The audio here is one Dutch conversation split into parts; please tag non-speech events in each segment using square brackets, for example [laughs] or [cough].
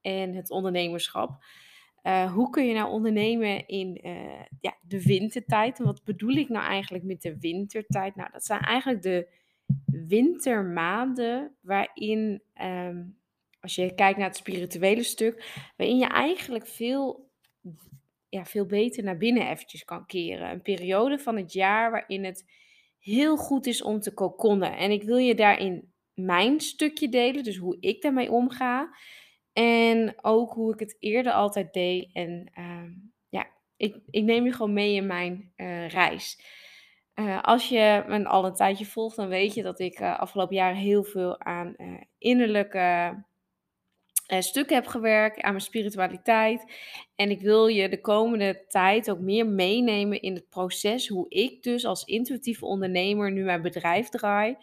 en het ondernemerschap. Uh, hoe kun je nou ondernemen in uh, ja, de wintertijd? En wat bedoel ik nou eigenlijk met de wintertijd? Nou, dat zijn eigenlijk de wintermaanden waarin, um, als je kijkt naar het spirituele stuk, waarin je eigenlijk veel, ja, veel beter naar binnen eventjes kan keren. Een periode van het jaar waarin het heel goed is om te kokonnen. En ik wil je daarin mijn stukje delen, dus hoe ik daarmee omga. En ook hoe ik het eerder altijd deed. En uh, ja, ik, ik neem je gewoon mee in mijn uh, reis. Uh, als je me al een tijdje volgt, dan weet je dat ik afgelopen jaren heel veel aan innerlijke stukken heb gewerkt, aan mijn spiritualiteit. En ik wil je de komende tijd ook meer meenemen in het proces hoe ik dus als intuïtieve ondernemer nu mijn bedrijf draai.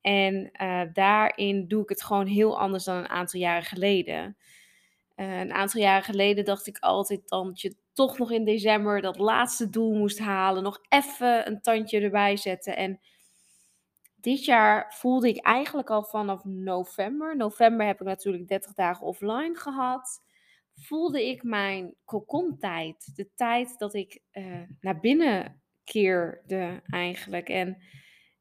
En uh, daarin doe ik het gewoon heel anders dan een aantal jaren geleden. Uh, een aantal jaren geleden dacht ik altijd dan dat je toch nog in december dat laatste doel moest halen. Nog even een tandje erbij zetten. En dit jaar voelde ik eigenlijk al vanaf november. November heb ik natuurlijk 30 dagen offline gehad. Voelde ik mijn tijd, De tijd dat ik uh, naar binnen keerde eigenlijk. En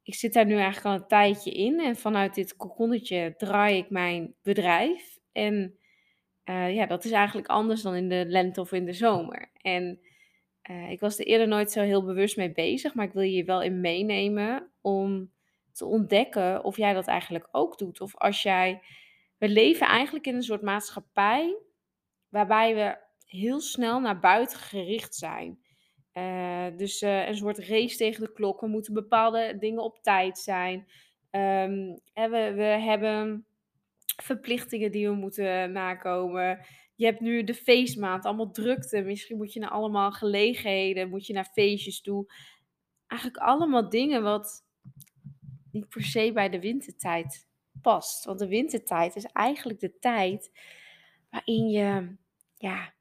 ik zit daar nu eigenlijk al een tijdje in. En vanuit dit kokonnetje draai ik mijn bedrijf. En uh, ja, dat is eigenlijk anders dan in de lente of in de zomer. En uh, ik was er eerder nooit zo heel bewust mee bezig. Maar ik wil je wel in meenemen om te ontdekken of jij dat eigenlijk ook doet. Of als jij. We leven eigenlijk in een soort maatschappij waarbij we heel snel naar buiten gericht zijn. Uh, dus uh, een soort race tegen de klok. We moeten bepaalde dingen op tijd zijn. Um, we, we hebben verplichtingen die we moeten nakomen. Je hebt nu de feestmaand, allemaal drukte. Misschien moet je naar allemaal gelegenheden, moet je naar feestjes toe. Eigenlijk allemaal dingen wat niet per se bij de wintertijd past. Want de wintertijd is eigenlijk de tijd waarin je ja,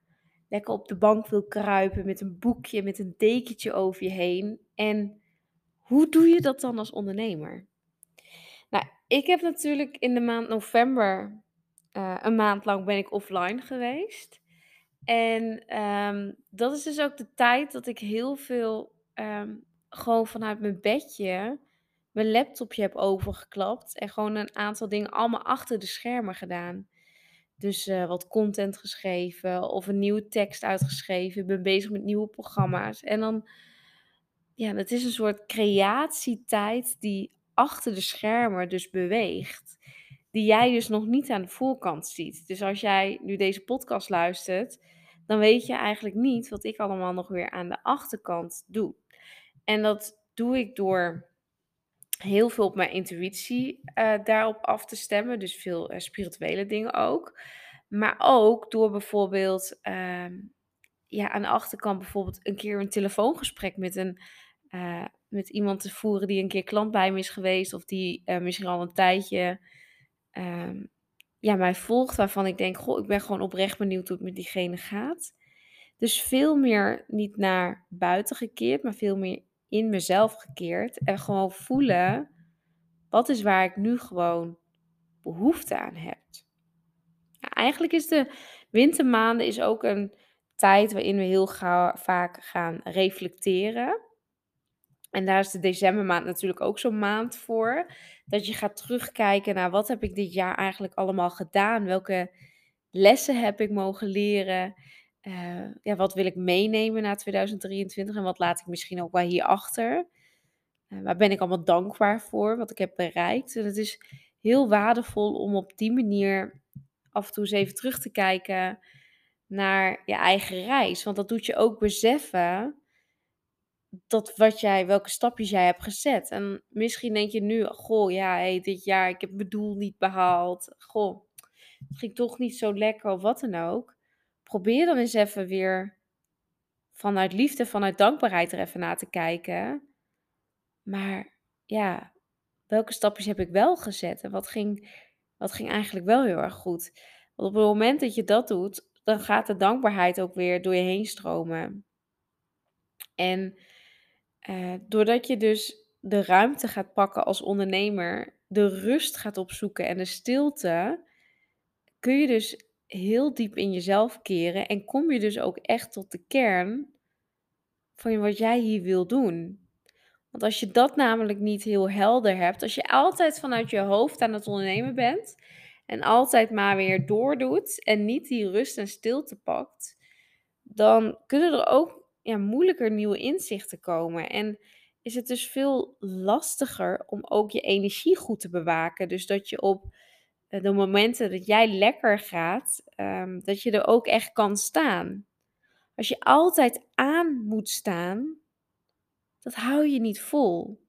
lekker op de bank wil kruipen met een boekje, met een dekentje over je heen. En hoe doe je dat dan als ondernemer? Nou, ik heb natuurlijk in de maand november, uh, een maand lang ben ik offline geweest. En um, dat is dus ook de tijd dat ik heel veel um, gewoon vanuit mijn bedje mijn laptopje heb overgeklapt. En gewoon een aantal dingen allemaal achter de schermen gedaan. Dus uh, wat content geschreven of een nieuwe tekst uitgeschreven. Ik ben bezig met nieuwe programma's. En dan, ja, het is een soort creatietijd die achter de schermen dus beweegt. Die jij dus nog niet aan de voorkant ziet. Dus als jij nu deze podcast luistert, dan weet je eigenlijk niet wat ik allemaal nog weer aan de achterkant doe. En dat doe ik door heel veel op mijn intuïtie uh, daarop af te stemmen. Dus veel uh, spirituele dingen ook. Maar ook door bijvoorbeeld uh, ja, aan de achterkant bijvoorbeeld een keer een telefoongesprek met, een, uh, met iemand te voeren die een keer klant bij me is geweest. Of die misschien al een tijdje ehm, ja, mij volgt. Waarvan ik denk, goh, ik ben gewoon oprecht benieuwd hoe het met diegene gaat. Dus veel meer niet naar buiten gekeerd, maar veel meer in mezelf gekeerd en gewoon voelen wat is waar ik nu gewoon behoefte aan heb. Ja, eigenlijk is de wintermaanden is ook een tijd waarin we heel vaak gaan reflecteren. En daar is de decembermaand natuurlijk ook zo'n maand voor. Dat je gaat terugkijken naar wat heb ik dit jaar eigenlijk allemaal gedaan? Welke lessen heb ik mogen leren? Uh, ja, wat wil ik meenemen naar 2023 en wat laat ik misschien ook wel hierachter? Uh, waar ben ik allemaal dankbaar voor, wat ik heb bereikt? En het is heel waardevol om op die manier af en toe eens even terug te kijken naar je eigen reis. Want dat doet je ook beseffen dat wat jij, welke stapjes jij hebt gezet. En misschien denk je nu, goh, ja, dit jaar, ik heb mijn doel niet behaald. Goh, het ging toch niet zo lekker of wat dan ook. Probeer dan eens even weer vanuit liefde, vanuit dankbaarheid er even naar te kijken. Maar ja, welke stapjes heb ik wel gezet en wat ging, wat ging eigenlijk wel heel erg goed? Want op het moment dat je dat doet, dan gaat de dankbaarheid ook weer door je heen stromen. En uh, doordat je dus de ruimte gaat pakken als ondernemer, de rust gaat opzoeken en de stilte, kun je dus heel diep in jezelf keren en kom je dus ook echt tot de kern van wat jij hier wil doen. Want als je dat namelijk niet heel helder hebt, als je altijd vanuit je hoofd aan het ondernemen bent en altijd maar weer doordoet en niet die rust en stilte pakt, dan kunnen er ook ja, moeilijker nieuwe inzichten komen. En is het dus veel lastiger om ook je energie goed te bewaken. Dus dat je op de momenten dat jij lekker gaat, ehm, dat je er ook echt kan staan. Als je altijd aan moet staan, dat hou je niet vol.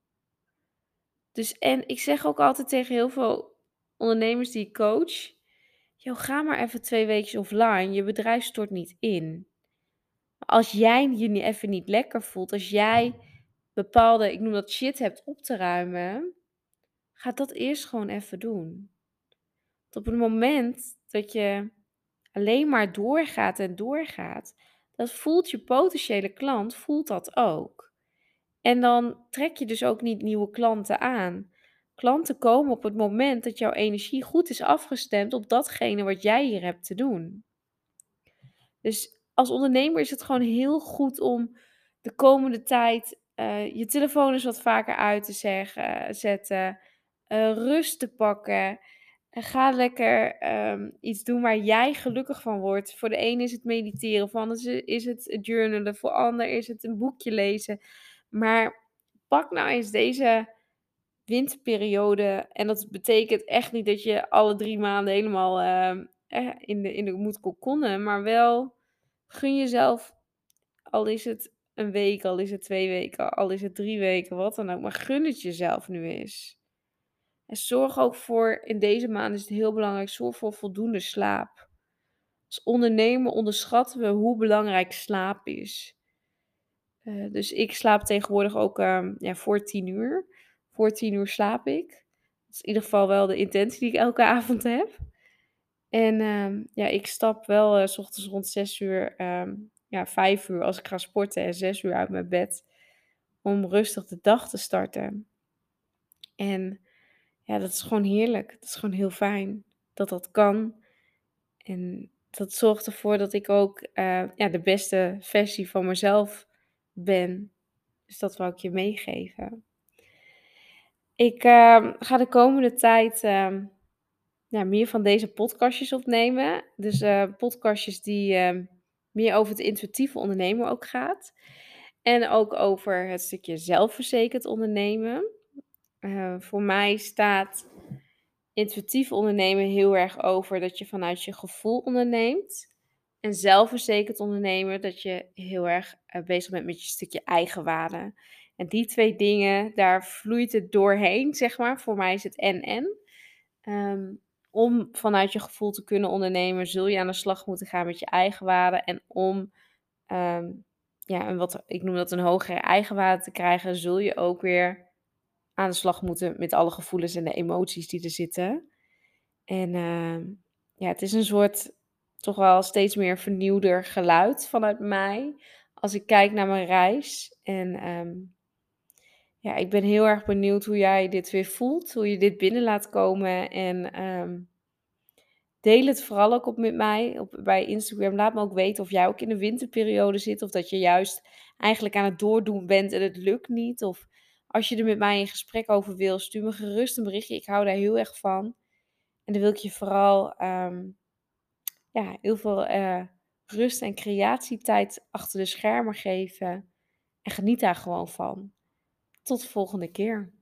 Dus en ik zeg ook altijd tegen heel veel ondernemers die ik coach, joh, ga maar even twee weken offline, je bedrijf stort niet in. Als jij je niet even niet lekker voelt, als jij bepaalde, ik noem dat shit hebt op te ruimen, ga dat eerst gewoon even doen. Op het moment dat je alleen maar doorgaat en doorgaat, dat voelt je potentiële klant, voelt dat ook. En dan trek je dus ook niet nieuwe klanten aan. Klanten komen op het moment dat jouw energie goed is afgestemd op datgene wat jij hier hebt te doen. Dus als ondernemer is het gewoon heel goed om de komende tijd uh, je telefoon eens wat vaker uit te zetten, uh, rust te pakken. Ga lekker um, iets doen waar jij gelukkig van wordt. Voor de ene is het mediteren, voor de ander is het journalen, voor de ander is het een boekje lezen. Maar pak nou eens deze winterperiode. En dat betekent echt niet dat je alle drie maanden helemaal uh, in, de, in de moet kokonnen. Maar wel gun jezelf, al is het een week, al is het twee weken, al is het drie weken, wat dan ook. Maar gun het jezelf nu eens. En zorg ook voor, in deze maand is het heel belangrijk, zorg voor voldoende slaap. Als ondernemer onderschatten we hoe belangrijk slaap is. Uh, dus ik slaap tegenwoordig ook uh, ja, voor tien uur. Voor tien uur slaap ik. Dat is in ieder geval wel de intentie die ik elke [laughs] avond heb. En uh, ja, ik stap wel uh, s ochtends rond zes uur ehm, ja, vijf uur als ik ga sporten en zes uur uit mijn bed om rustig de dag te starten. En ja, dat is gewoon heerlijk. Dat is gewoon heel fijn dat dat kan. En dat zorgt ervoor dat ik ook uh, ja, de beste versie van mezelf ben. Dus dat wil ik je meegeven. Ik uh, ga de komende tijd uh, ja, meer van deze podcastjes opnemen. Dus uh, podcastjes die ehm, meer over het intuïtieve ondernemen ook gaat. En ook over het stukje zelfverzekerd ondernemen. Uh, voor mij staat intuïtief ondernemen heel erg over dat je vanuit je gevoel onderneemt. En zelfverzekerd ondernemen, dat je heel erg uh, bezig bent met je stukje eigenwaarde. En die twee dingen, daar vloeit het doorheen, zeg maar. Voor mij is het en-en. Um, om vanuit je gevoel te kunnen ondernemen, zul je aan de slag moeten gaan met je eigenwaarde. En om, um, ja, wat, ik noem dat een hogere eigenwaarde te krijgen, zul je ook weer aan de slag moeten met alle gevoelens en de emoties die er zitten. En uh, ja, het is een soort toch wel steeds meer vernieuwder geluid vanuit mij. Als ik kijk naar mijn reis. En um, ja, ik ben heel erg benieuwd hoe jij dit weer voelt, hoe je dit binnen laat komen. En um, deel het vooral ook op met mij op, bij Instagram. Laat me ook weten of jij ook in de winterperiode zit, of dat je juist eigenlijk aan het doordoen bent en het lukt niet. Of als je er met mij in gesprek over wil, stuur me gerust een berichtje. Ik hou daar heel erg van. En dan wil ik je vooral um, ja, heel veel uh, rust en creatietijd achter de schermen geven. En geniet daar gewoon van. Tot de volgende keer.